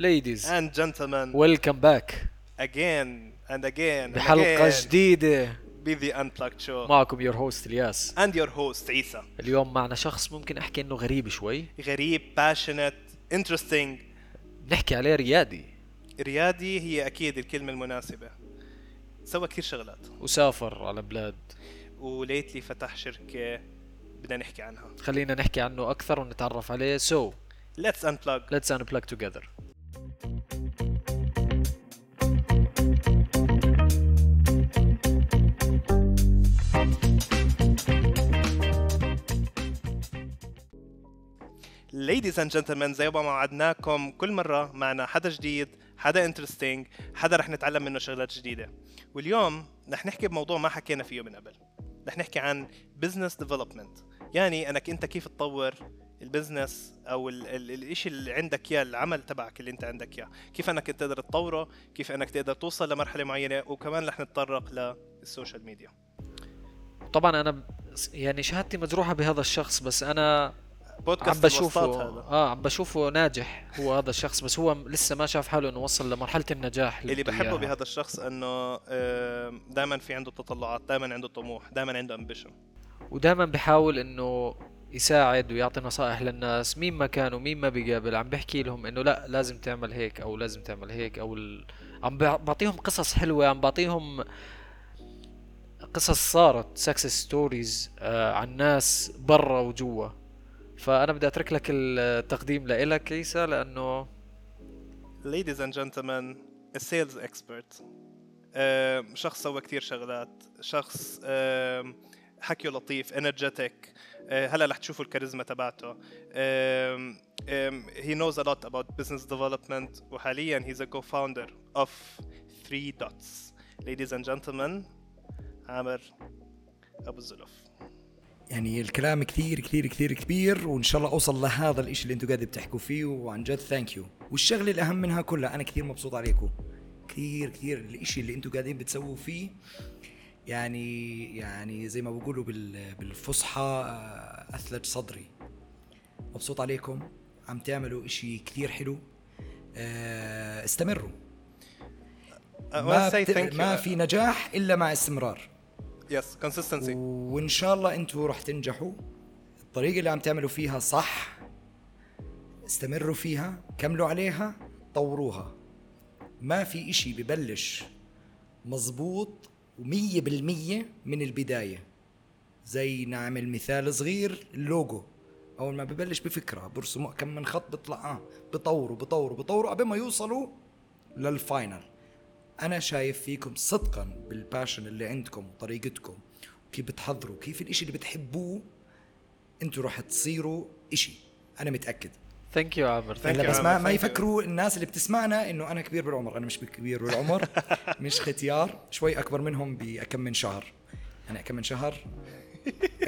ladies and gentlemen welcome back. again and again and بحلقة again. جديدة. The Unplugged Show. معكم your host إلياس. And your host عيسى. اليوم معنا شخص ممكن أحكي إنه غريب شوي. غريب passionate interesting. نحكي عليه ريادي. ريادي هي أكيد الكلمة المناسبة. سوى كثير شغلات. وسافر على بلاد. و lately فتح شركة بدنا نحكي عنها. خلينا نحكي عنه أكثر ونتعرف عليه. So let's unplug. let's unplug together. Ladies and gentlemen زي ما وعدناكم كل مرة معنا حدا جديد حدا انترستينج حدا رح نتعلم منه شغلات جديدة. واليوم رح نحكي بموضوع ما حكينا فيه من قبل. رح نحكي عن business development. يعني أنك أنت كيف تطور ال business أو ال ال الإشي اللي عندك إياه العمل تبعك اللي أنت عندك إياه. كيف أنك تقدر تطوره؟ كيف أنك تقدر توصل لمرحلة معينة؟ وكمان رح نتطرق لل social media. طبعا أنا يعني شهادتي مجروحة بهذا الشخص بس أنا عم بودكاست بشوفه الوسطات هذا. آه عم بشوفه ناجح هو هذا الشخص بس هو لسه ما شاف حاله إنه وصل لمرحلة النجاح اللي بده بحبه إياها. بهذا الشخص إنه دائما في عنده تطلعات دائما عنده طموح دائما عنده ambition ودائما بحاول إنه يساعد ويعطي نصائح للناس مين ما كان ومين ما بيقابل عم بحكي لهم إنه لا لازم تعمل هيك أو لازم تعمل هيك أو ال... عم بع- بعطيهم قصص حلوة عم بعطيهم قصص صارت success stories عن ناس برا وجوا. فأنا بدي أترك لك التقديم لإلك عيسى لأنه ladies and gentlemen a expert. آه، شخص سوى كثير شغلات. شخص آه، حكيه لطيف energetic. آه، هلا رح تشوفوا الكاريزما تبعته. he knows a lot about business development وحاليا he's a co-founder of 3 dots. Ladies and gentlemen عامر أبو الزلف يعني الكلام كثير كثير كثير كبير وإن شاء الله أوصل لهذا الإشي اللي أنتم قاعدين بتحكوا فيه وعن جد ثانك يو والشغلة الأهم منها كلها أنا كثير مبسوط عليكم. كثير كثير الإشي اللي أنتم قاعدين بتسووا فيه يعني يعني زي ما بقولوا بال- بالفصحى آه، اثلج صدري. مبسوط عليكم؟ عم تعملوا إشي كثير حلو. آه، استمروا. Wanna ما, بت... ما في نجاح إلا مع استمرار. Yes consistency. وإن شاء الله أنتم رح تنجحوا. الطريقة اللي عم تعملوا فيها صح استمروا فيها كملوا عليها طوروها. ما في إشي ببلش مزبوط ومية بالمية من البداية. زي نعمل مثال صغير اللوجو. أول ما ببلش بفكرة برسموا كم من خط بيطلع آه بطوروا بطوروا بطوروا قبل ما يوصلوا لل final. أنا شايف فيكم صدقا بال passion اللي عندكم وطريقتكم وكيف بتحضروا كيف الإشي اللي بتحبوه أنتوا راح تصيروا إشي. أنا متأكد. thank you عامر هلا بس ما ما. يفكروا الناس اللي بتسمعنا إنه أنا كبير بالعمر أنا مش كبير بالعمر مش ختيار شوي أكبر منهم بكم من شهر. أنا كم من شهر؟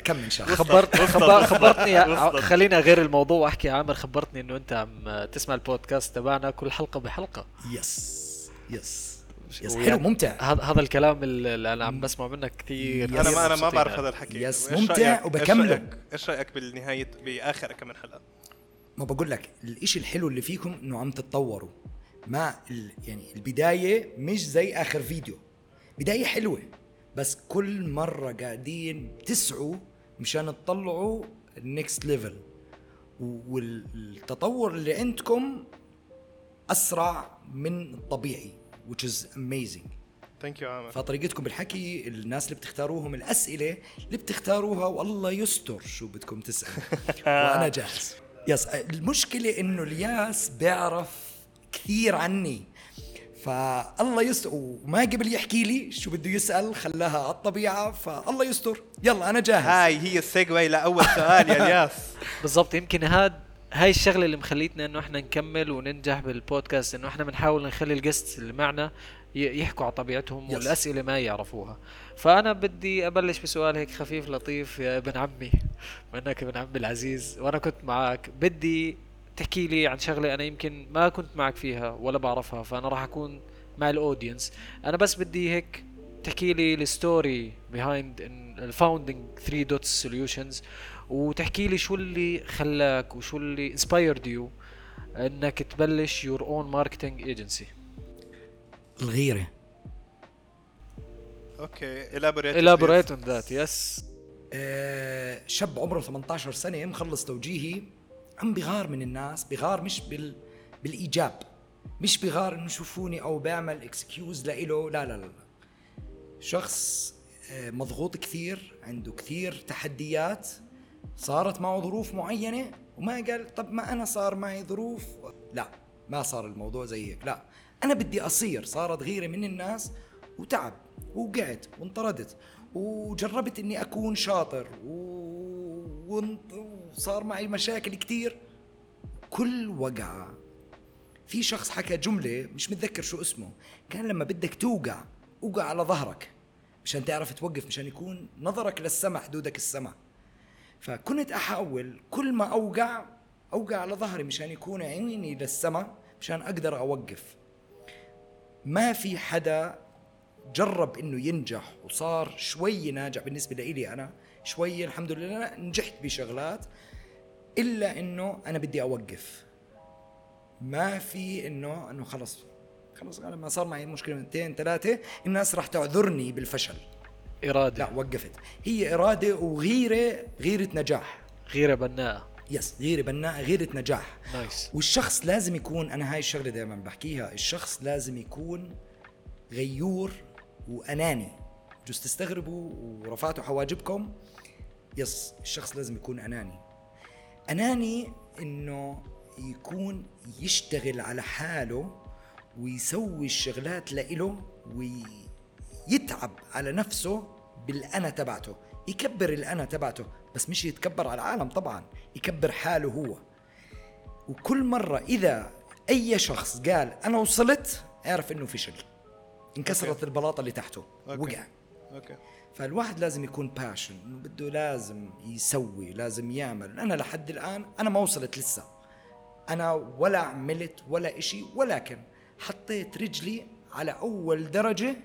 كم من شهر. خبرت خبر خبرتني وصلت. خلينا غير الموضوع وأحكي. عامر خبرتني إنه أنت عم تسمع البودكاست تبعنا كل حلقة بحلقة. yes yes yes حلو ممتع. هذا هذا الكلام اللي أنا عم بسمع منك كثير. أنا ما أنا ما بعرف يعني. هذا الحكي. yes، ممتع رأيك- وبكمله. إيش رايك إيش رأيك بالنهايه بآخر كم من حلقة؟ ما بقول لك الإشي الحلو اللي فيكم إنه عم تتطوروا. ما يعني البداية مش زي آخر فيديو. بداية حلوة بس كل مرة قاعدين تسعوا مشان تطلعوا ال next level والتطور اللي عندكم أسرع من الطبيعي which is amazing. thank you عامر فطريقتكم بالحكي الناس اللي بتختاروهم الأسئلة اللي بتختاروها والله يستر شو بدكم تسال وأنا جاهز. yes المشكلة إنه الياس بيعرف كثير عني. فالله يستر وما قبل يحكي لي شو بده يسأل خلاها على الطبيعة فالله يستر. يلا أنا جاهز. هاي هي ال segue لأول سؤال يا الياس. بالضبط يمكن هاد هاي الشغلة اللي مخليتنا إنه إحنا نكمل وننجح بالبودكاست إنه إحنا بنحاول نخلي الجست اللي معنا يحكوا على طبيعتهم Yes. والأسئلة ما يعرفوها. فأنا بدي أبلش بسؤال هيك خفيف لطيف يا ابن عمي. منك ابن عمي العزيز. وأنا كنت معك بدي تحكي لي عن شغلة أنا يمكن ما كنت معك فيها ولا بعرفها فأنا راح أكون مع ال audience أنا بس بدي هيك تحكي لي ال story behind ال founding 3 Dot Solutions وتحكي لي شو اللي خلاك وشو اللي inspired you إنك تبلش your own marketing agency الغيرة. okay elaborate elaborate on that yes شاب عمره 18 سنة مخلص توجيهي عم بغار من الناس بغار مش بال بالإيجاب مش بغار إنه شوفوني أو بعمل excuse لإله لا لا لا. شخص آه، مضغوط كثير عنده كثير تحديات صارت معه ظروف معينة وما قال طب ما أنا صار معي ظروف. لا ما صار الموضوع زي هيك لا. أنا بدي أصير صارت غيرة من الناس وتعب وقعت وانطردت. وجربت إني أكون شاطر. و... وصار معي مشاكل كثير كل وقعه في شخص حكى جملة مش متذكر شو اسمه. كان لما بدك توقع اوقع على ظهرك. مشان تعرف توقف مشان يكون نظرك للسماء حدودك السماء. فكنت أحاول كل ما أوقع أوقع على ظهري مشان يكون عيني للسماء مشان أقدر أوقف. ما في حدا جرب إنه ينجح وصار شوي ناجح. بالنسبة لي أنا شوي الحمد لله نجحت بشغلات إلا إنه أنا بدي أوقف. ما في إنه إنه خلص خلص أنا ما صار معي مشكلة اثنين ثلاثة الناس راح تعذرني بالفشل. إرادة. لا وقفت. هي إرادة وغيرة غيرة نجاح. غيرة بناءة. yes غيرة بناء غيرة نجاح. nice. والشخص لازم يكون أنا هاي الشغلة دائما بحكيها الشخص لازم يكون غيور وأناني. بجوز تستغربوا ورفعتوا حواجبكم. yes الشخص لازم يكون أناني. أناني إنه يكون يشتغل على حاله ويسوي الشغلات لإله ويتعب على نفسه بالأنا تبعته. يكبر الأنا تبعته بس مش يتكبر على العالم طبعا يكبر حاله هو. وكل مرة إذا أي شخص قال أنا وصلت أعرف إنه فشل انكسرت okay. البلاطة اللي تحته. okay. وقع. okay. فالواحد لازم يكون passion بده لازم يسوي لازم يعمل. أنا لحد الآن أنا ما وصلت لسه. أنا ولا عملت ولا إشي ولكن حطيت رجلي على أول درجة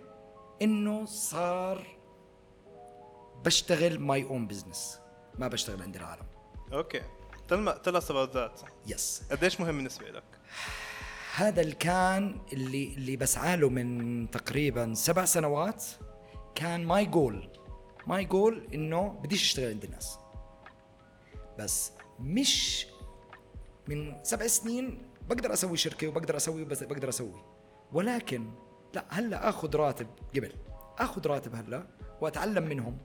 إنه صار بشتغل my own business ما بشتغل عند العالم. okay. us about that. yes قديش مهم بالنسبة لك؟ هذا اللي كان اللي اللي بسعى له من تقريبا سبع سنوات كان my goal. my goal إنه بديش أشتغل عند الناس. بس مش من سبع سنين بقدر أسوي شركة وبقدر أسوي بس بقدر أسوي. ولكن لا هلأ آخذ راتب قبل. آخذ راتب هلأ وأتعلم منهم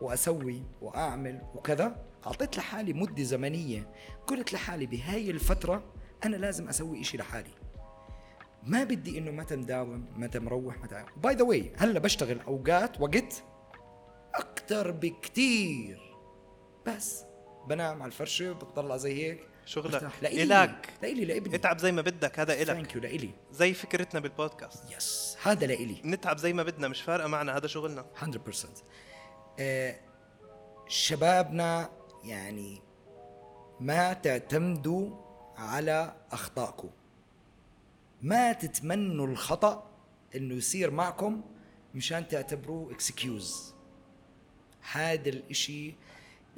وأسوي وأعمل وكذا. أعطيت لحالي مدة زمنية. قلت لحالي بهاي الفترة أنا لازم أسوي إشي لحالي. ما بدي إنه متى مداوم متى مروح متى by the way هلأ بشتغل أوقات وقت أكثر بكتير. بس بنام على الفرشة بتطلع زي هيك شغلك. لإلي. إلك. لإلي لإبني. اتعب زي ما بدك هذا إلك. thank you لإلي. زي فكرتنا بالبودكاست. yes هذا لإلي. نتعب زي ما بدنا مش فارقة معنا هذا شغلنا. 100% آه شبابنا يعني ما تعتمدوا على أخطائكم. ما تتمنوا الخطأ إنه يصير معكم مشان تعتبروه excuse هذا الإشي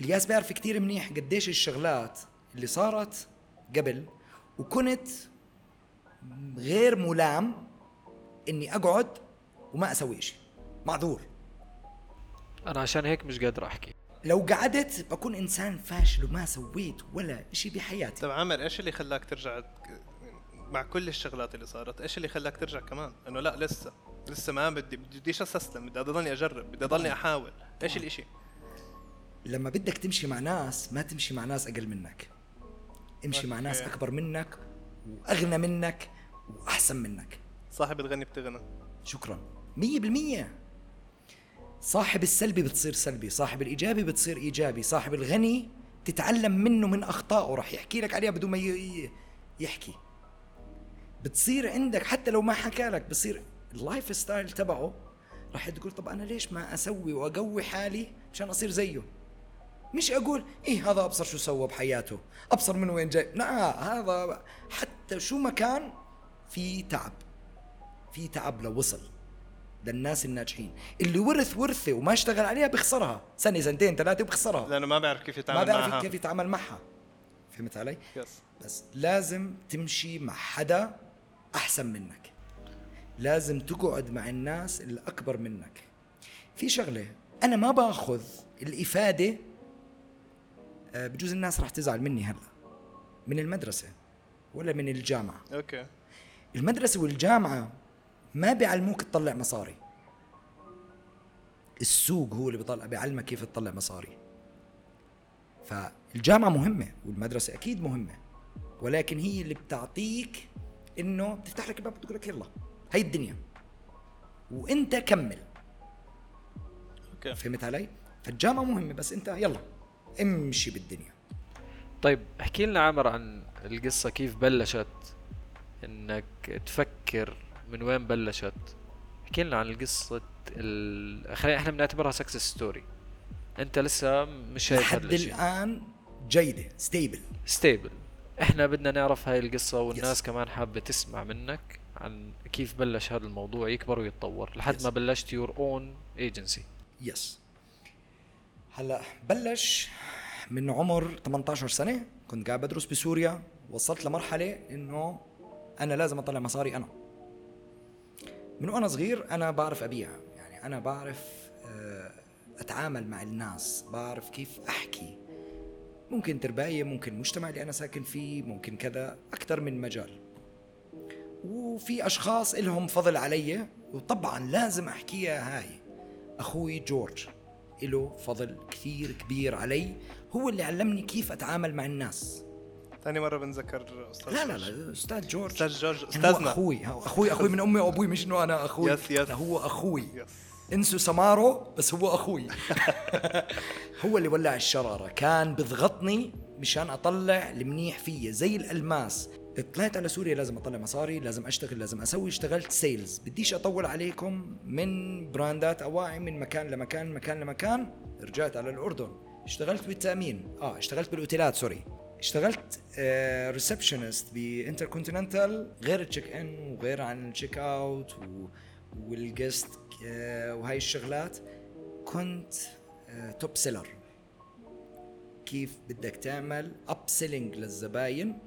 الياس بيعرف كتير منيح قديش الشغلات اللي صارت قبل وكنت غير ملام إني أقعد وما أسوي إشي. معذور. أنا عشان هيك مش قادر أحكي. لو قعدت بكون إنسان فاشل وما سويت ولا إشي بحياتي. طيب عامر إيش اللي خلاك ترجع مع كل الشغلات اللي صارت إيش اللي خلاك ترجع كمان؟ إنه لا لسه لسه ما بدي بديش أستسلم بدي أضلني أجرب بدي أضلني أحاول. إيش الإشي؟ لما بدك تمشي مع ناس ما تمشي مع ناس أقل منك. امشي مع ناس. أكبر منك وأغنى منك وأحسن منك. صاحب الغني بتغنى. شكرا. مية بالمية. صاحب السلبي بتصير سلبي صاحب الإيجابي بتصير إيجابي صاحب الغني تتعلم منه من أخطائه راح يحكي لك عليها بدون ما يحكي. بتصير عندك حتى لو ما حكى لك بصير ال lifestyle تبعه. راح تقول طب أنا ليش ما أسوي وأقوي حالي مشان أصير زيه؟ مش أقول إيه هذا أبصر شو سوى بحياته؟ أبصر من وين جاي؟ لا هذا حتى شو ما كان في تعب. في تعب لو وصل للناس الناجحين. اللي ورث ورثة وما اشتغل عليها بيخسرها. سنة سنتين ثلاثة وبيخسرها لأنه ما بعرف كيف ما يتعامل بيعرف معها. كيف يتعامل معها. فهمت علي؟ yes بس لازم تمشي مع حدا أحسن منك. لازم تقعد مع الناس اللي اكبر منك. في شغلة أنا ما باخذ الإفادة آه، بجوز الناس راح تزعل مني هلأ. من المدرسة ولا من الجامعة. okay. المدرسة والجامعة ما بيعلموك تطلع مصاري. السوق هو اللي بيطلع بيعلمك كيف تطلع مصاري. فالجامعة مهمة والمدرسة أكيد مهمة ولكن هي اللي بتعطيك إنه بتفتح لك الباب بتقول لك يلا هي الدنيا. وإنت كمل. أوكي. فهمت علي؟ فالجامعة مهمة بس إنت يلا امشي بالدنيا. طيب احكي لنا عامر عن القصة كيف بلشت؟ إنك تفكر من وين بلشت؟ احكي لنا عن القصة ال... خلينا إحنا بنعتبرها success story أنت لسه مش شايف لحد الآن جيدة stable stable إحنا بدنا نعرف هاي القصة والناس Yes. كمان حابة تسمع منك عن كيف بلش هذا الموضوع يكبر ويتطور لحد Yes. ما بلشت يور own agency yes هلأ بلش من عمر 18 سنة كنت قاعد بدرس بسوريا وصلت لمرحلة إنه أنا لازم أطلع مصاري أنا من وأنا صغير أنا بعرف ابيع يعني أنا بعرف آه، أتعامل مع الناس بعرف كيف أحكي ممكن ترباية ممكن المجتمع اللي أنا ساكن فيه ممكن كذا أكثر من مجال. وفي أشخاص لهم فضل علي وطبعا لازم أحكيها هاي. أخوي جورج له فضل كثير كبير علي هو اللي علمني كيف أتعامل مع الناس. ثاني مرة بنذكر أستاذ لا لا. لا أستاذ جورج. أستاذ جورج يعني هو أستاذنا. أخوي. هو أخوي أخوي من أمي وأبوي مش إنه أنا أخوي. yes، yes. لا هو أخوي. yes انسوا سمارو بس هو أخوي. هو اللي ولع الشرارة. كان بضغطني مشان أطلع المنيح فيا زي الألماس. طلعت على سوريا لازم أطلع مصاري لازم أشتغل لازم أسوي. اشتغلت sales. بديش أطول عليكم من براندات أواعي من مكان لمكان مكان لمكان. رجعت على الأردن. اشتغلت بالتأمين. آه اشتغلت بالأوتيلات sorry. اشتغلت آه receptionist ب InterContinental غير ال check in وغير عن ال check out و... وال guest وهاي الشغلات كنت آه top seller كيف بدك تعمل upselling للزباين؟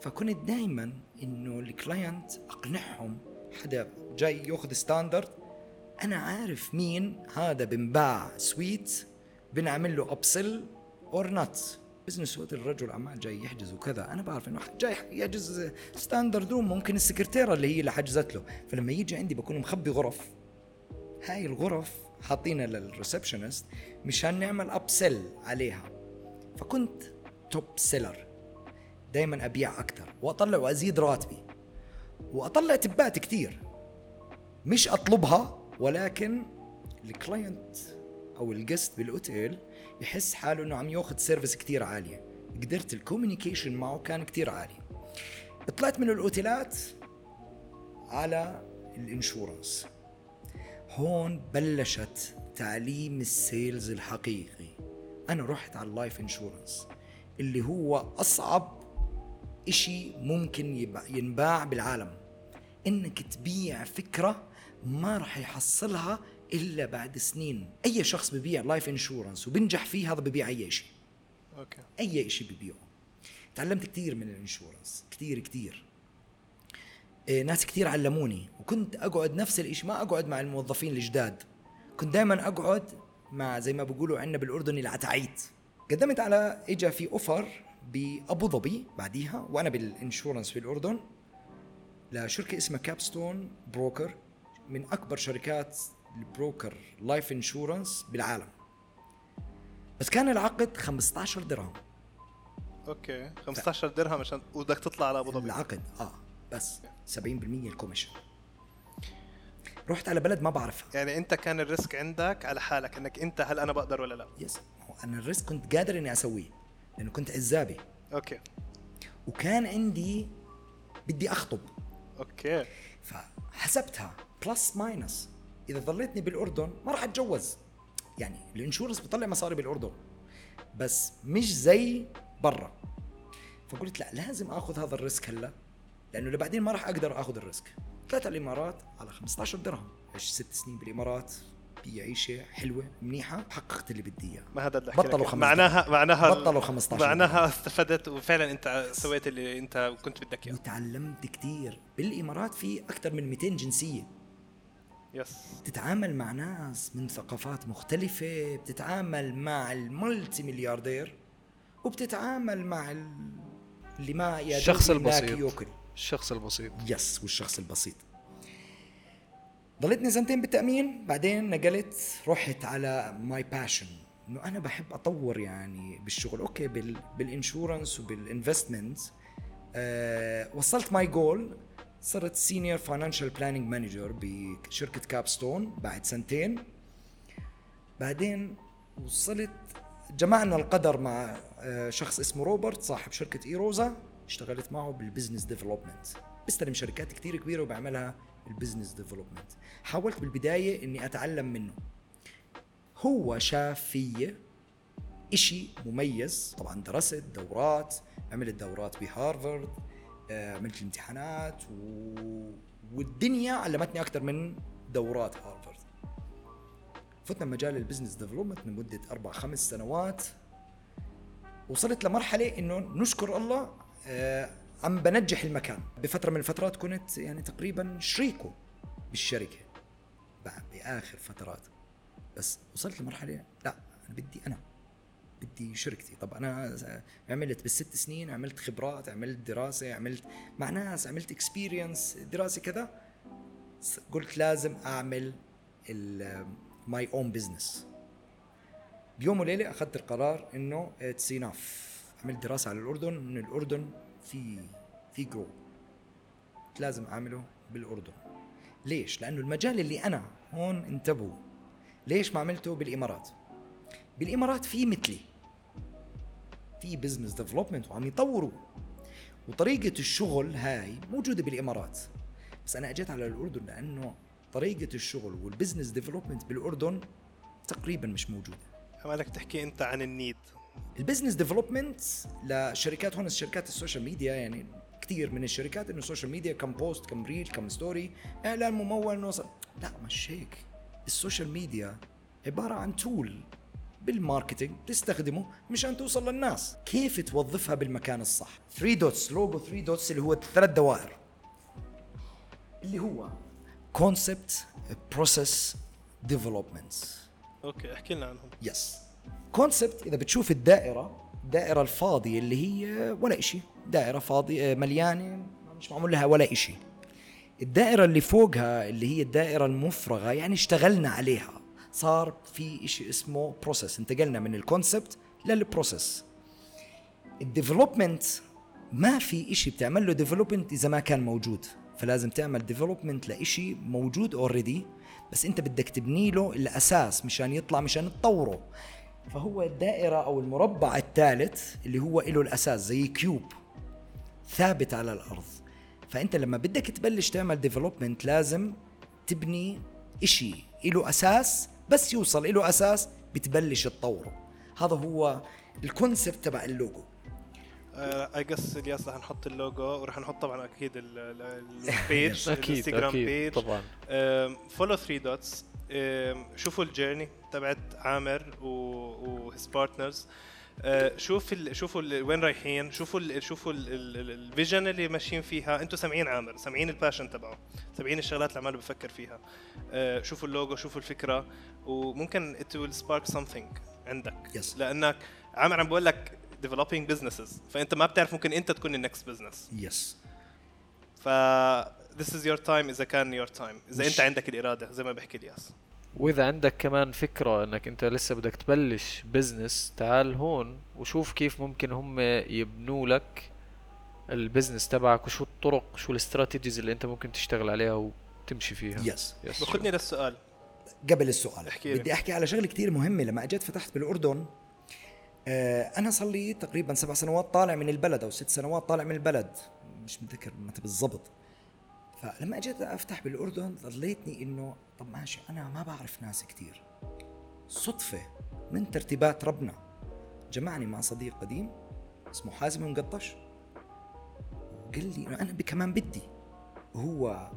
فكنت دائما إنه ال client أقنعهم حدا جاي يأخذ standard أنا عارف مين هذا بنباع suite بنعمل له upsell or not business وقت الرجل عمال جاي يحجز وكذا أنا بعرف إنه جاي يحجز standard room ممكن السكرتيرة اللي هي اللي حجزت له. فلما يجي عندي بكون مخبي غرف. هاي الغرف حاطينها لل receptionist مشان نعمل upsell عليها. فكنت top seller دائما أبيع أكثر وأطلع وأزيد راتبي. وأطلع تبات كثير مش أطلبها ولكن ال client أو ال guest بالأوتيل يحس حاله إنه عم يأخذ service كثير عالية. قدرت ال communication معه كان كثير عالي. طلعت من الأوتيلات على ال insurance. هون بلشت تعليم ال sales الحقيقي. أنا رحت على ال life insurance اللي هو أصعب إشي ممكن ينباع بالعالم. إنك تبيع فكرة ما راح يحصلها إلا بعد سنين. أي شخص ببيع life insurance وبنجح فيه هذا ببيع أي شيء okay. أي شيء ببيعه. تعلمت كثير من ال insurance كثير كثير ناس كثير علموني. وكنت أقعد نفس الشيء ما أقعد مع الموظفين الجداد. كنت دائما أقعد مع زي ما بيقولوا عندنا بالاردن العتعيت. قدمت على اجى في offer بأبو ظبي بعديها وأنا بال insurance في الأردن لشركة اسمها كابستون broker من أكبر شركات ال broker life insurance بالعالم. بس كان العقد 15 درهم. okay 15 درهم عشان وبدك تطلع على أبو ظبي. العقد آه بس. 70% ال commission. رحت على بلد ما بعرفها. يعني انت كان ال risk عندك على حالك انك انت هل أنا بقدر ولا لا؟ yes أنا ال risk كنت قادر إني أسويه لأنه كنت عزابي. okay. وكان عندي بدي أخطب. أوكي. فحسبتها plus minus إذا ضليتني بالأردن ما راح أتجوز. يعني ال insurance بيطلع مصاري بالأردن. بس مش زي برا. فقلت لا لازم آخذ هذا ال risk هلا. لأنه اللي بعدين ما راح أقدر أخذ ال risk. طلعت على الإمارات على 15 درهم. عشت ست سنين بالإمارات بعيشه حلوة منيحة حققت اللي بدي إياه. ما هذا اللي بطلوا لك. خمس معناها معناها بطلوا 15 معناها استفدت وفعلا أنت سويت اللي أنت كنت بدك إياه. وتعلمت كتير. بالإمارات في أكثر من 200 جنسية. yes. بتتعامل مع ناس من ثقافات مختلفة بتتعامل مع ال multi ملياردير وبتتعامل مع ال- اللي ما يا الشخص البسيط. ياكل الشخص البسيط. yes والشخص البسيط. ضليتني سنتين بالتأمين بعدين نقلت رحت على my passion إنه أنا بحب أطور يعني بالشغل. okay بال بال insurance وبال investment أه وصلت my goal صرت senior financial planning manager بشركة كابستون بعد سنتين. بعدين وصلت جمعنا القدر مع آه، شخص اسمه روبرت صاحب شركة إيروزا. اشتغلت معه بال business development بيستلم شركات كتير كبيرة وبعملها ال business development حاولت بالبداية إني أتعلم منه. هو شاف فيي إشي مميز. طبعا درست دورات عملت دورات بهارفارد آه، عملت الامتحانات و... والدنيا علمتني أكثر من دورات هارفارد. فتنا مجال ال business development لمدة أربع خمس سنوات. وصلت لمرحلة إنه نشكر الله عم بنجح المكان. بفترة من الفترات كنت يعني تقريبا شريكه بالشركة. بعد بآخر فترات. بس وصلت لمرحلة لا أنا بدي أنا. بدي شركتي. طب أنا عملت بالست سنين عملت خبرات عملت دراسة عملت مع ناس عملت experience دراسة كذا. قلت لازم أعمل my own business بيوم وليلة أخذت القرار إنه it's enough عملت دراسة على الأردن من الأردن في في grow لازم أعمله بالأردن. ليش؟ لأنه المجال اللي أنا هون انتبهوا. ليش ما عملته بالإمارات؟ بالإمارات في مثلي. في business development وعم يطوروا. وطريقة الشغل هاي موجودة بالإمارات. بس أنا أجيت على الأردن لأنه طريقة الشغل وال business development بالأردن تقريبا مش موجودة. مالك تحكي أنت عن ال need. ال business development لشركات هون شركات ال social media يعني كثير من الشركات إنه ال social media كم post كم reel كم story إعلان ممول نوصل لا مش هيك. ال social media عبارة عن tool بال marketing تستخدمه مشان توصل للناس. كيف توظفها بالمكان الصح؟ 3 Dots logo 3 Dots اللي هو ثلاث دوائر. اللي هو كونسبت بروسيس ديفلوبمنت أوكي احكي لنا عنهم. yes concept إذا بتشوف الدائرة الدائرة الفاضية اللي هي ولا إشي دائرة فاضية مليانة مش معمول لها ولا إشي. الدائرة اللي فوقها اللي هي الدائرة المفرغة يعني اشتغلنا عليها. صار في إشي اسمه process انتقلنا من ال concept لل process ال development ما في إشي بتعمل له development إذا ما كان موجود. فلازم تعمل development لإشي موجود already بس أنت بدك تبني له الأساس مشان يطلع مشان تطوره. فهو الدائرة أو المربع الثالث اللي هو له الأساس زي cube ثابت على الأرض. فأنت لما بدك تبلش تعمل development لازم تبني إشي له أساس بس يوصل له أساس بتبلش تطوره. هذا هو ال concept تبع اللوجو. اي guys الياس رح نحط اللوجو ورح نحط طبعا أكيد ال- ال- ال page أكيد الانستغرام أكيد page طبعا. follow 3 Dots شوفوا ال journey تبعت عامر و his partners شوف ال شوفوا ال وين رايحين شوفوا ال شوفوا ال vision اللي ماشيين فيها. أنتم سامعين عامر سامعين ال passion تبعه سامعين الشغلات اللي عماله بفكر فيها. آه، شوفوا اللوجو شوفوا الفكرة. وممكن it will spark something عندك. Yes. لأنك عامر عم بقول لك developing businesses. فأنت ما بتعرف ممكن أنت تكون ال next business yes ف this is your time إذا كان your time. إذا أنت عندك الإرادة زي ما بحكي الياس. وإذا عندك كمان فكرة إنك أنت لسه بدك تبلش business تعال هون وشوف كيف ممكن هم يبنوا لك ال business تبعك وشو الطرق شو ال strategies اللي أنت ممكن تشتغل عليها وتمشي فيها. yes yes باخذني للسؤال. قبل السؤال احكي لي. بدي أحكي على شغلة كتير مهمة. لما اجيت فتحت بالأردن آه أنا صار لي تقريبا سبع سنوات طالع من البلد أو ست سنوات طالع من البلد. مش متذكر متى بالضبط. فلما اجيت افتح بالاردن ظليتني انه طب ماشي أنا ما بعرف ناس كتير. صدفة من ترتيبات ربنا. جمعني مع صديق قديم اسمه حازم مقطش وقال لي إنه أنا كمان بدي. وهو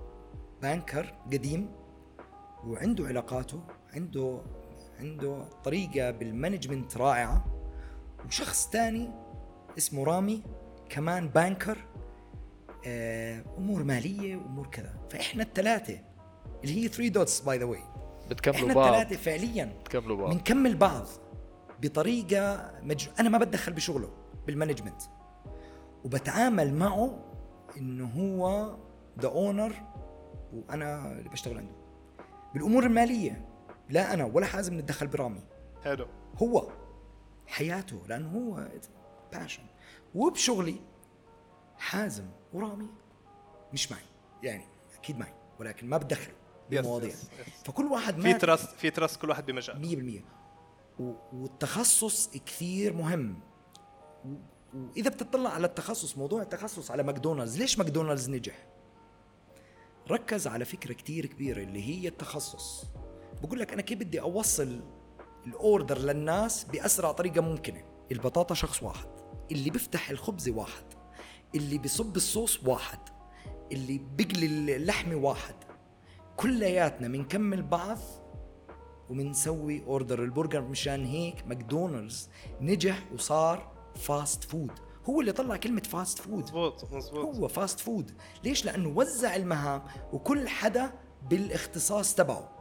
banker قديم وعنده علاقاته عنده عنده طريقة بال management رائعة. وشخص تاني اسمه رامي كمان banker. أمور مالية وامور كذا. فإحنا الثلاثه اللي هي 3 Dots by the way بتكملوا إحنا بعض. الثلاثه فعليا بتكملوا بعض. بنكمل بعض بطريقة مج... أنا ما بتدخل بشغله بال management وبتعامل معه إنه هو the owner وأنا اللي بشتغل عنده. بالأمور المالية لا أنا ولا حازم نتدخل برامي. حلو. هو حياته لأنه هو passion وبشغلي حازم ورامي مش معي. يعني أكيد معي ولكن ما بتدخل بالمواضيع. فكل واحد في ما trust في trust كل واحد بمجال 100% و- والتخصص كثير مهم. وإذا بتطلع على التخصص موضوع التخصص على ماكدونالدز ليش ماكدونالدز نجح؟ ركز على فكرة كثير كبيرة اللي هي التخصص. بقول لك أنا كيف بدي أوصل ال order للناس بأسرع طريقة ممكنة؟ البطاطا شخص واحد اللي بيفتح الخبزه واحد. اللي بيصب الصوص واحد اللي بيقلي اللحمه واحد. كلياتنا بنكمل بعض وبنسوي order البرجر مشان هيك ماكدونالدز نجح وصار fast food هو اللي طلع كلمة fast food مزبوط مزبوط هو fast food ليش؟ لأنه وزع المهام وكل حدا بالاختصاص تبعه.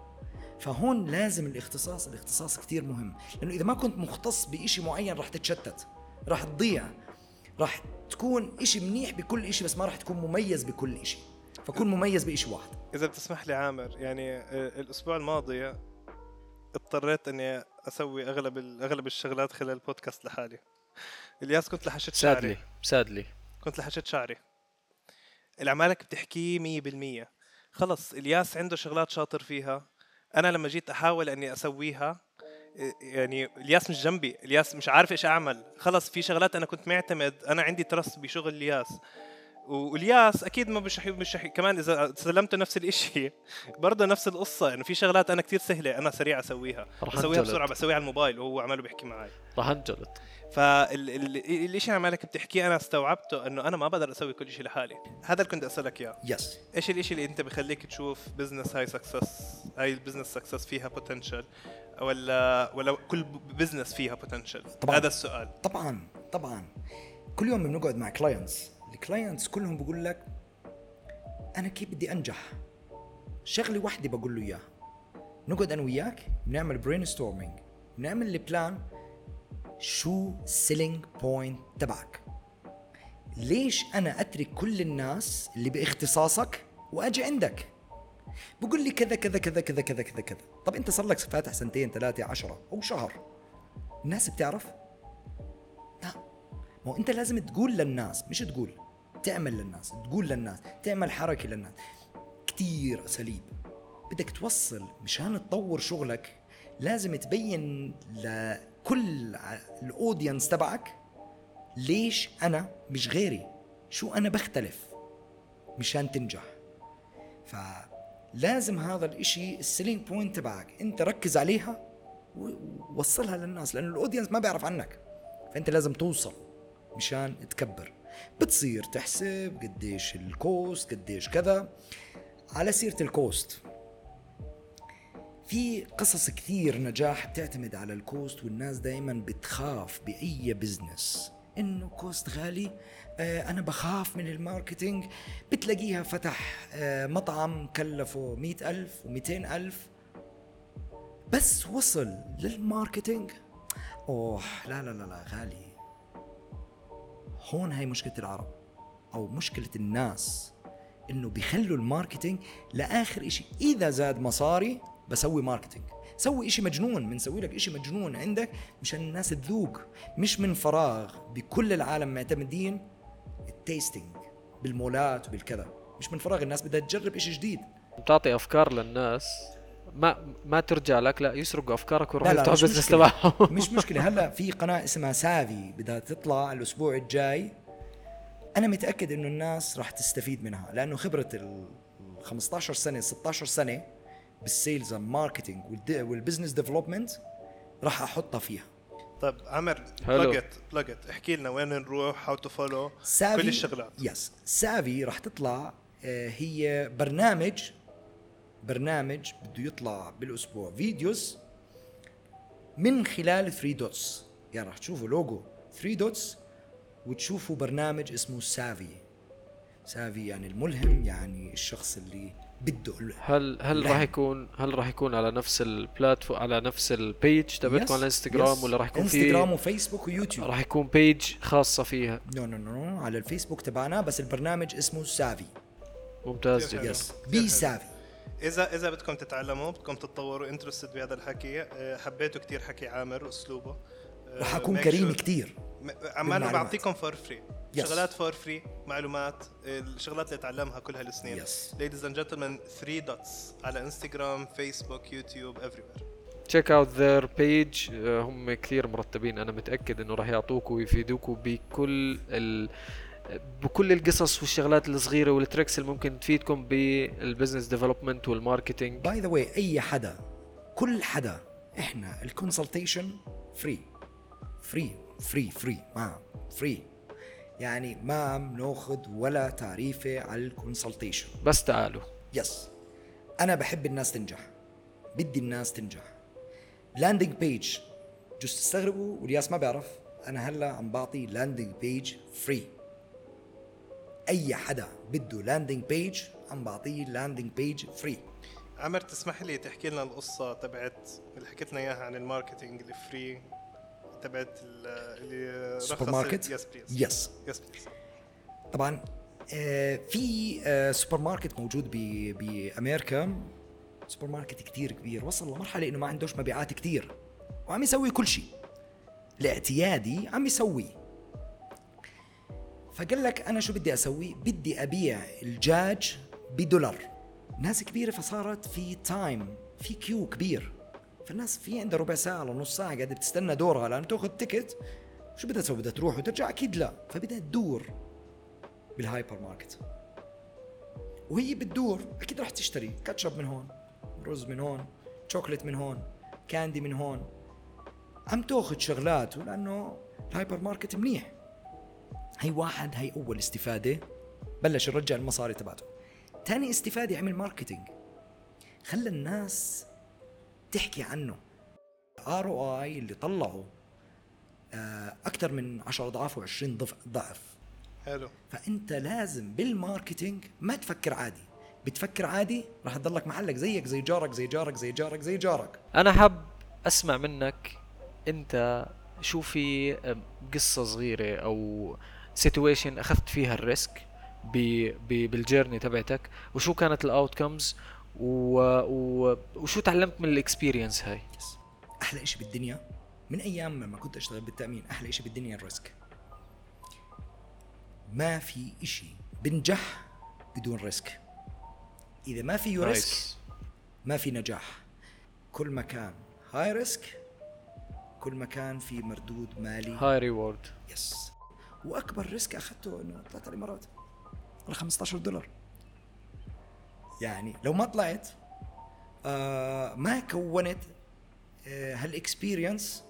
فهون لازم الاختصاص الاختصاص كتير مهم. لأنه إذا ما كنت مختص بإشي معين رح تتشتت رح تضيع رح تكون إشي منيح بكل إشي بس ما رح تكون مميز بكل إشي. فكون مميز بإشي واحد. إذا بتسمح لي عامر يعني آه، الأسبوع الماضي اضطريت إني أسوي أغلب ال- أغلب الشغلات خلال البودكاست لحالي. إلياس كنت لحشت شعري. سادلي سادلي. كنت لحشت شعري. العمالك بتحكيه مية بالمية. خلص إلياس عنده شغلات شاطر فيها. أنا لما جيت أحاول إني أسويها إيه، يعني الياس مش جنبي الياس مش عارف إيش أعمل. خلص في شغلات أنا كنت معتمد أنا عندي trust بشغل الياس. والياس أكيد ما مش رح مش رح كمان إذا سلمته نفس الإشي. برضه نفس القصة إنه في شغلات أنا كتير سهلة أنا سريع أسويها. رح بسويها. بسرعة بسويها على الموبايل وهو عماله بيحكي معي راح انجلط فالشيء اللي عمالك بتحكيه أنا استوعبته إنه أنا ما بقدر أسوي كل شيء لحالي. هذا اللي كنت أسألك إياه. yes إيش الإشي اللي أنت بخليك تشوف business هاي success هاي ال business success فيها potential ولا ولا كل business فيها potential طبعاً. هذا السؤال. طبعا طبعا. كل يوم بنقعد مع clients ال clients كلهم بقول لك أنا كيف بدي أنجح؟ شغله واحدة بقول له اياها نقعد أنا وياك بنعمل brainstorming بنعمل ال plan شو ال selling point تبعك؟ ليش أنا أترك كل الناس اللي بإختصاصك وأجي عندك؟ بقول لي كذا كذا كذا كذا كذا كذا كذا. طب أنت صار لك فاتح سنتين ثلاثة عشرة أو شهر؟ الناس بتعرف؟ لا. ما هو أنت لازم تقول للناس مش تقول تعمل للناس تقول للناس تعمل حركة للناس. كتير أساليب. بدك توصل مشان تطور شغلك لازم تبين لكل ع- الاودينس تبعك ليش أنا مش غيري؟ شو أنا بختلف؟ مشان تنجح. فلازم هذا الإشي ال selling point تبعك أنت ركز عليها ووصلها للناس لأنه ال audience ما بيعرف عنك. فأنت لازم توصل مشان تكبر. بتصير تحسب قديش ال cost قديش كذا. على سيرة ال cost في قصص كثير نجاح بتعتمد على ال cost والناس دائما بتخاف بأي business إنه cost غالي آه أنا بخاف من ال marketing. بتلاقيها فتح آه مطعم كلفه مئة ألف ومئتين ألف. بس وصل لل marketing. أوه لا لا لا لا غالي. هون هاي مشكلة العرب أو مشكلة الناس إنه بيخلوا ال marketing لآخر إشي. إذا زاد مصاري بسوي marketing سوي إشي مجنون بنسوي لك إشي مجنون عندك مشان الناس تذوق. مش من فراغ بكل العالم معتمدين التيستينج بالمولات وبالكذا. مش من فراغ الناس بدها تجرب إشي جديد. بتعطي أفكار للناس. ما ما ترجع لك لا يسرقوا أفكارك ويروحوا يفتحوا مشكلة. تبعهم. مش مشكلة. هلأ في قناة اسمها سافي بدها تطلع الأسبوع الجاي. أنا متأكد إنه الناس راح تستفيد منها لأنه خبرة ال 15 سنة 16 سنة بال sales وال marketing وال business development راح أحطها فيها. طيب عامر. بلشت بلشت احكي لنا وين نروح how to follow كل الشغلات. yes سافي راح تطلع آه، هي برنامج برنامج بده يطلع بالأسبوع. videos من خلال 3 dots يعني راح تشوفوا لوجو 3 dots وتشوفوا برنامج اسمه سافي سافي يعني الملهم يعني الشخص اللي بده هل هل. راح يكون هل راح يكون على نفس البلاتفورم على نفس البيج تبعتكم على الانستغرام. ولا راح يكون انستغرام في وفيسبوك ويوتيوب راح يكون بيج خاصة فيها نو نو نو على الفيسبوك تبعنا بس البرنامج اسمه سافي ممتاز جدا يس. بي. سافي اذا إذا بدكم تتعلموا بدكم تتطوروا انترستد بهذا الحكي آه، حبيتوا كتير حكي عامر واسلوبه آه، رح اكون make كريم sure- كتير بالمعلومات. بعطيكم for free Yes. شغلات for free معلومات الشغلات اللي تعلمها كل هالسنين. Yes. ladies and gentlemen 3 dots على انستغرام فيسبوك يوتيوب everywhere check out their page هم كثير مرتبين. أنا متأكد إنه راح يعطوكوا ويفيدوكوا بكل ال بكل القصص والشغلات الصغيرة وال tricks اللي ممكن تفيدكم بال business development وال marketing by the way أي حدا كل حدا إحنا ال consultation free free free free ما free يعني ما بناخذ ولا تعريفه على ال consultation بس تعالوا. yes أنا بحب الناس تنجح. بدي الناس تنجح. landing page جوز تستغربوا والياس ما بيعرف. أنا هلأ عم بعطي landing page free أي حدا بده landing page عم بعطيه landing page free عامر تسمح لي تحكي لنا القصة تبعت اللي حكيت لنا إياها عن ال marketing ال free تبعت ال- اللي سوبر ماركت yes please yes yes please طبعا آه، في آه، سوبر ماركت موجود بأمريكا. سوبر ماركت كتير كبير. وصل لمرحلة إنه ما عندوش مبيعات كتير. وعم يسوي كل شيء. الاعتيادي عم يسوي. فقال لك أنا شو بدي أسوي؟ بدي أبيع الدجاج بدولار. ناس كبيرة فصارت في time في queue كبير. فالناس في عندها ربع ساعة لنص ساعة قاعدة بتستنى دورها. لأن تأخذ ticket شو بدها تسوي؟ بدها تروح وترجع؟ أكيد لا. فبدها تدور بالهايبر ماركت. وهي بتدور أكيد راح تشتري. كاتشب من هون رز من هون شوكليت من هون candy من هون. عم تأخذ شغلات لأنه الهايبر ماركت منيح. هي واحد هي أول استفادة. بلش يرجع المصاري تبعته. تاني استفادة عمل marketing. خلى الناس تحكي عنه. ROI اللي طلعوا أكثر من 10 أضعاف و20 ضعف ضعف. حلو. فأنت لازم بال marketing ما تفكر عادي. بتفكر عادي راح تضلك محلك زيك زي جارك زي جارك زي جارك زي جارك. أنا حاب أسمع منك أنت شو في قصة صغيرة أو situation أخذت فيها ال risk ب- ب- بال journey تبعتك وشو كانت ال outcomes و... و... وشو تعلمت من ال experience هاي. أحلى إشي بالدنيا من أيام لما كنت أشتغل بالتأمين أحلى إشي بالدنيا ال risk. ما في إشي بنجح بدون risk. إذا ما فيه risk ما في نجاح. كل مكان هاي risk كل مكان في مردود مالي. هاي reward yes وأكبر risk أخذته إنه طلعت على الامارات على 15 دولار. يعني لو ما طلعت آه ما كونت آه هال experience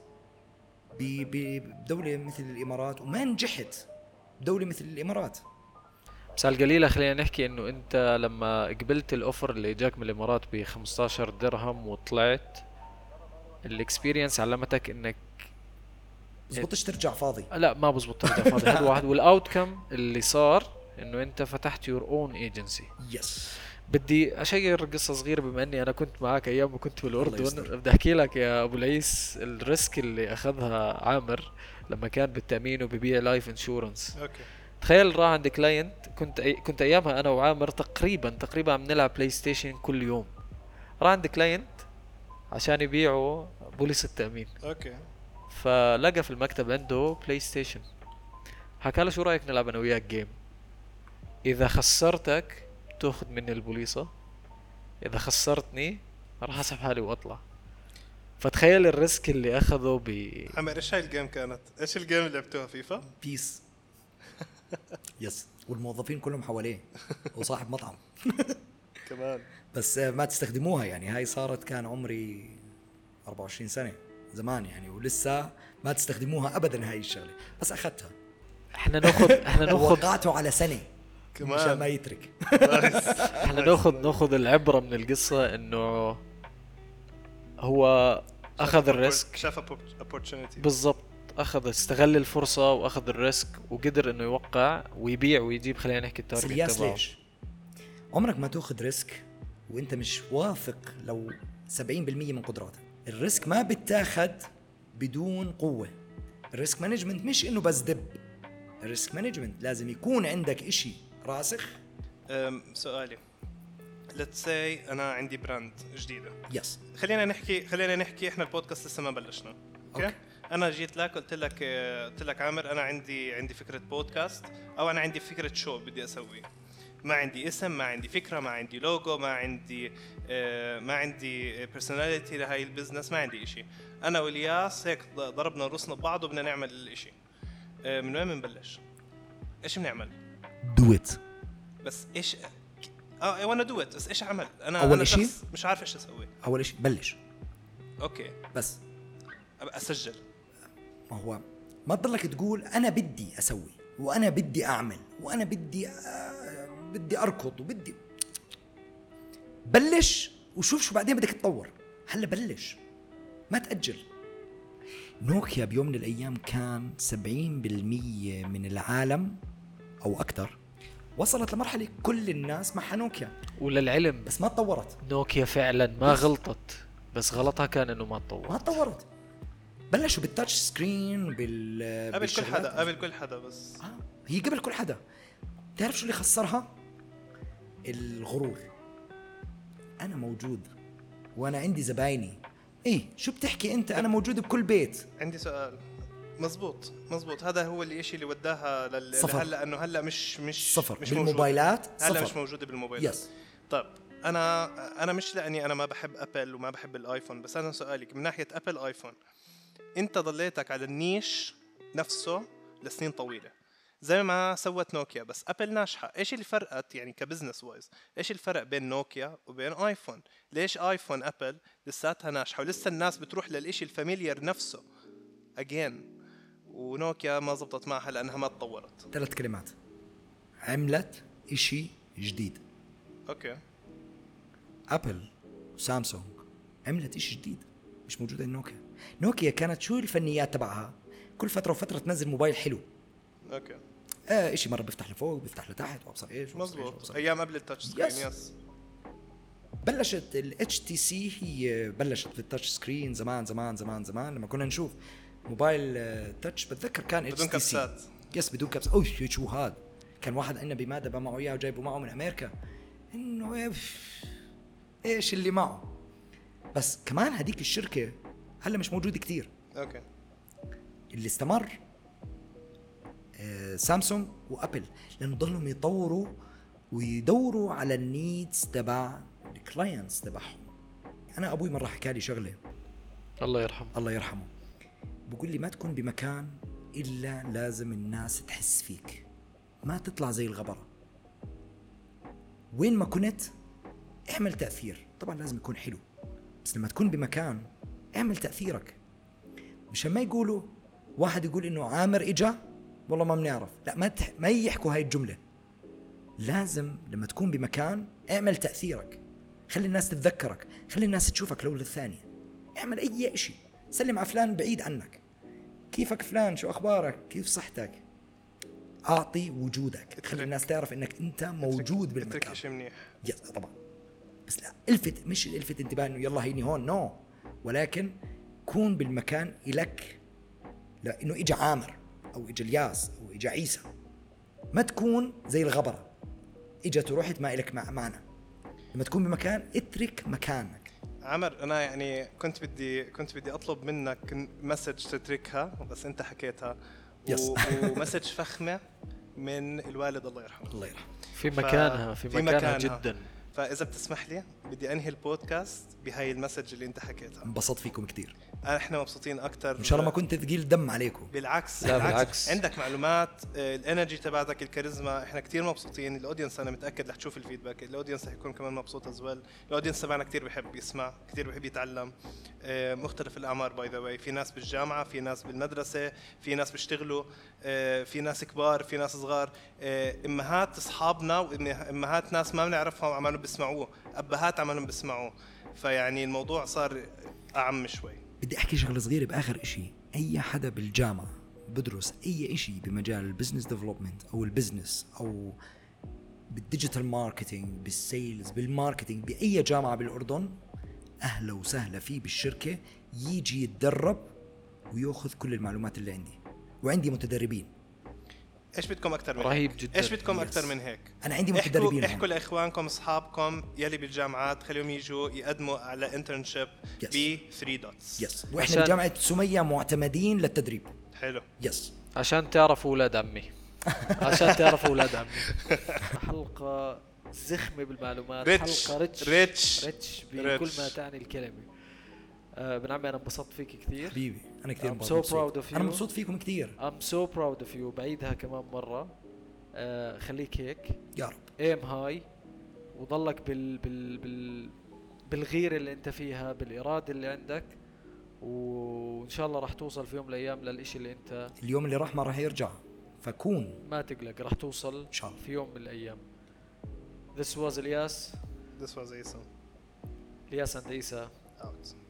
بدولة مثل الإمارات وما نجحت بدولة مثل الإمارات. بس على القليلة خلينا نحكي إنه أنت لما قبلت ال offer اللي إجاك من الإمارات ب 15 درهم وطلعت ال experience علمتك إنك بزبطش ترجع فاضي. لا ما بزبط ترجع فاضي هذا واحد. وال outcome اللي صار إنه أنت فتحت your own agency yes بدي أشير قصة صغيرة بما إني أنا كنت معك أيام ما كنت بالأردن. بدي أحكي لك يا أبو العيس ال risk اللي أخذها عامر لما كان بالتأمين وببيع life insurance أوكي. تخيل راح عند client كنت أي... كنت أيامها أنا وعامر تقريبا تقريبا عم نلعب بلاي ستيشن كل يوم. راح عند client عشان يبيعوا بوليصة التأمين. okay. فلقى في المكتب عنده بلاي ستيشن حكى له شو رأيك نلعب أنا وياك game إذا خسرتك تأخذ مني البوليصة؟ إذا خسرتني راح أسحب حالي وأطلع. فتخيل ال risk اللي أخذه ب عمر إيش هاي ال game كانت؟ إيش ال game اللي لعبتوها؟ فيفا؟ PES yes والموظفين كلهم حواليه وصاحب مطعم. كمان. بس آه، ما تستخدموها يعني. هاي صارت كان عمري 24 سنة زمان يعني ولسه ما تستخدموها ابدا هاي الشغلة. بس أخذتها. إحنا ناخذ إحنا ناخذ وقعته على سنة مشان ما كمان يترك إحنا ناخذ ناخذ العبرة من القصة إنه هو أخذ ال risk. شاف opportunity. بالضبط. اخذ استغل الفرصة وأخذ ال risk وقدر إنه يوقع ويبيع ويجيب خلينا نحكي ال target تبعه. ليش؟ عمرك ما تأخذ risk وأنت مش واثق لو 70% من قدراتك ال risk ما بتاخد بدون قوة. ال risk management مش إنه بس دب. ال risk management لازم يكون عندك إشي راسخ. سؤالي. let's say أنا عندي brand جديدة. yes خلينا نحكي خلينا نحكي إحنا البودكاست لسه ما بلشنا. okay okay. أنا جيت لك قلت لك قلت لك عامر أنا عندي عندي فكرة بودكاست أو أنا عندي فكرة شو بدي أسويه. ما عندي اسم ما عندي فكرة ما عندي لوجو ما عندي آه، ما عندي personality لهي ال business ما عندي إشي. أنا والياس هيك ضربنا رؤوسنا ببعض وبدنا نعمل الإشي. آه، من وين بنبلش؟ إيش بنعمل؟ do it بس إيش آه اي وأنا do it بس إيش أعمل؟ أنا أول أنا إشي؟ شخص مش عارف إيش أسوي. أول شيء بلش. okay. بس. أبقى أسجل. ما هو ما تضلك تقول أنا بدي أسوي وأنا بدي أعمل وأنا بدي آه بدي أركض وبدي. بلش وشوف شو بعدين بدك تطور. هلأ بلش. ما تأجل. نوكيا بيوم من الأيام كان 70% من العالم أو أكثر وصلت لمرحلة كل الناس معها نوكيا. وللعلم. بس ما تطورت. نوكيا فعلا ما غلطت بس غلطها كان إنه ما ما تطور تطورت. بلشوا بال touch screen بال قبل كل. حدا قبل كل حدا بس. آه، هي قبل كل حدا. تعرف شو اللي خسرها؟ الغرور. أنا موجود وأنا عندي زبايني. إيه شو بتحكي أنت؟ أنا موجود بكل بيت. عندي سؤال. مزبوط مزبوط هذا هو الشيء اللي وداها لل... صفر. لهلا انه هلا مش مش صفر. مش موجودة. بالموبايلات؟ هلا مش صفر. موجودة بالموبايلات. yes طيب أنا أنا مش لأني أنا ما بحب أبل وما بحب الآيفون بس أنا سؤالك من ناحية أبل آيفون أنت ضليتك على ال niche نفسه لسنين طويلة. زي ما سوت نوكيا بس أبل ناجحة. إيش اللي فرقت يعني ك business wise إيش الفرق بين نوكيا وبين آيفون؟ ليش آيفون أبل لساتها ناجحة؟ ولسه الناس بتروح للإشي ال familiar نفسه again ونوكيا ما زبطت معها لأنها ما تطورت. ثلاث كلمات. عملت إشي جديد. okay. أبل وسامسونج عملت إشي جديد. مش موجود عند نوكيا نوكيا كانت شو الفنيات تبعها؟ كل فترة وفترة تنزل موبايل حلو. أوكي. آه إشي مرة بيفتح لفوق بيفتح لتحت وأبصر إيش إيش. أيام قبل التاتش سكرين يس. يس بلشت الاتش تي سي هي بلشت بالتاتش سكرين زمان زمان زمان زمان. لما كنا نشوف موبايل آه، تاتش. بتذكر كان بدون تي سي كبسات يس بدون كبس أوه شو- شو هذا؟ كان واحد عندنا بمادة بقى معه اياه وجايبه معه من أمريكا. إنه إيش؟ اللي معه؟ بس كمان هذيك الشركة هلا مش موجودة كتير. okay. اللي استمر آه، سامسونج وأبل. لأنه ضلهم يطوروا ويدوروا على ال needs تبع ال clients تبعهم. أنا أبوي مره حكى لي شغلة. الله يرحمه. الله يرحمه. بقول لي ما تكون بمكان إلا لازم الناس تحس فيك. ما تطلع زي الغبرة. وين ما كنت اعمل تأثير. طبعا لازم يكون حلو. بس لما تكون بمكان اعمل تأثيرك. مشان ما يقولوا واحد يقول إنه عامر إجا والله ما بنعرف لا ما تح... ما يحكوا هاي الجملة. لازم لما تكون بمكان اعمل تأثيرك. خلي الناس تتذكرك. خلي الناس تشوفك لو للثانية. اعمل أي شيء. سلم على فلان بعيد عنك. كيفك فلان؟ شو أخبارك؟ كيف صحتك؟ أعطي وجودك. خلي الناس تعرف إنك أنت موجود بالمكان. شيء منيح. yes طبعا. بس لا الفت مش الفت انتباه إنه يلا هيني هون no ولكن كون بالمكان إلك لإنه اجى عامر أو اجى الياس أو اجى عيسى. ما تكون زي الغبرة. اجت ورحت ما الك مع معنى. لما تكون بمكان اترك مكانك. عمر أنا يعني كنت بدي كنت بدي أطلب منك message تتركها بس أنت حكيتها yes. و message فخمة من الوالد الله يرحمه الله يرحمه في مكانها في, في مكانها, مكانها. جدا فإذا بتسمح لي بدي أنهي البودكاست بهاي ال message اللي أنت حكيتها. انبسطت فيكم كثير إحنا مبسوطين أكثر إن شاء الله ما كنت ثقيل دم عليكم. بالعكس لا، بالعكس. عندك معلومات ال energy تبعتك الكاريزما إحنا كتير مبسوطين. ال audience أنا متأكد رح تشوف ال feedback. ال audience رح يكون كمان مبسوط as well ال audience تبعنا كتير بحب يسمع كتير بحب يتعلم. آه، مختلف الأعمار by the way في ناس بالجامعة في ناس بالمدرسة في ناس بيشتغلوا آه، في ناس كبار في ناس صغار. آه، امهات أصحابنا وامهات ناس ما بنعرفهم عمالهم بيسمعوه. أبهات عمالهم بيسمعوه فيعني الموضوع صار أعم شوي. بدي أحكي شغلة صغيرة بآخر إشي. أي حدا بالجامعة بدرس أي إشي بمجال ال business development أو ال business أو بال digital marketing بال sales بال marketing بأي جامعة بالأردن أهلا وسهلا فيه بالشركة يجي يتدرب ويأخذ كل المعلومات اللي عندي. وعندي متدربين. إيش بدكم أكثر من رهيب هيك؟ جداً. إيش بدكم. أكثر من هيك؟ أنا عندي احكوا متدربين احكوا هون. لإخوانكم أصحابكم يلي بالجامعات خليهم يجوا يقدموا على internship Yes. ب 3 dots yes وإحنا عشان- بجامعة سمية معتمدين للتدريب. حلو. yes عشان تعرفوا أولاد عمي. عشان تعرفوا أولاد عمي. حلقة زخمة بالمعلومات rich حلقة rich rich rich بكل. ما تعني الكلمة. آه ابن عمي أنا انبسطت فيك كثير. حبيبي. أنا كثير I'm so مبسوط proud of you. أنا مبسوط فيكم كثير. I'm so proud of you. بعيدها كمان مرة. آه خليك هيك. يا رب. aim high وضلك بال بال بال بالغيرة اللي أنت فيها بالإرادة اللي عندك. وإن شاء الله راح توصل في يوم من الأيام للإشي اللي أنت اليوم اللي راح ما راح يرجع. فكون. ما تقلق راح توصل إن شاء الله. في يوم من الأيام. This was الياس This was Asim الياس عند عيسى out.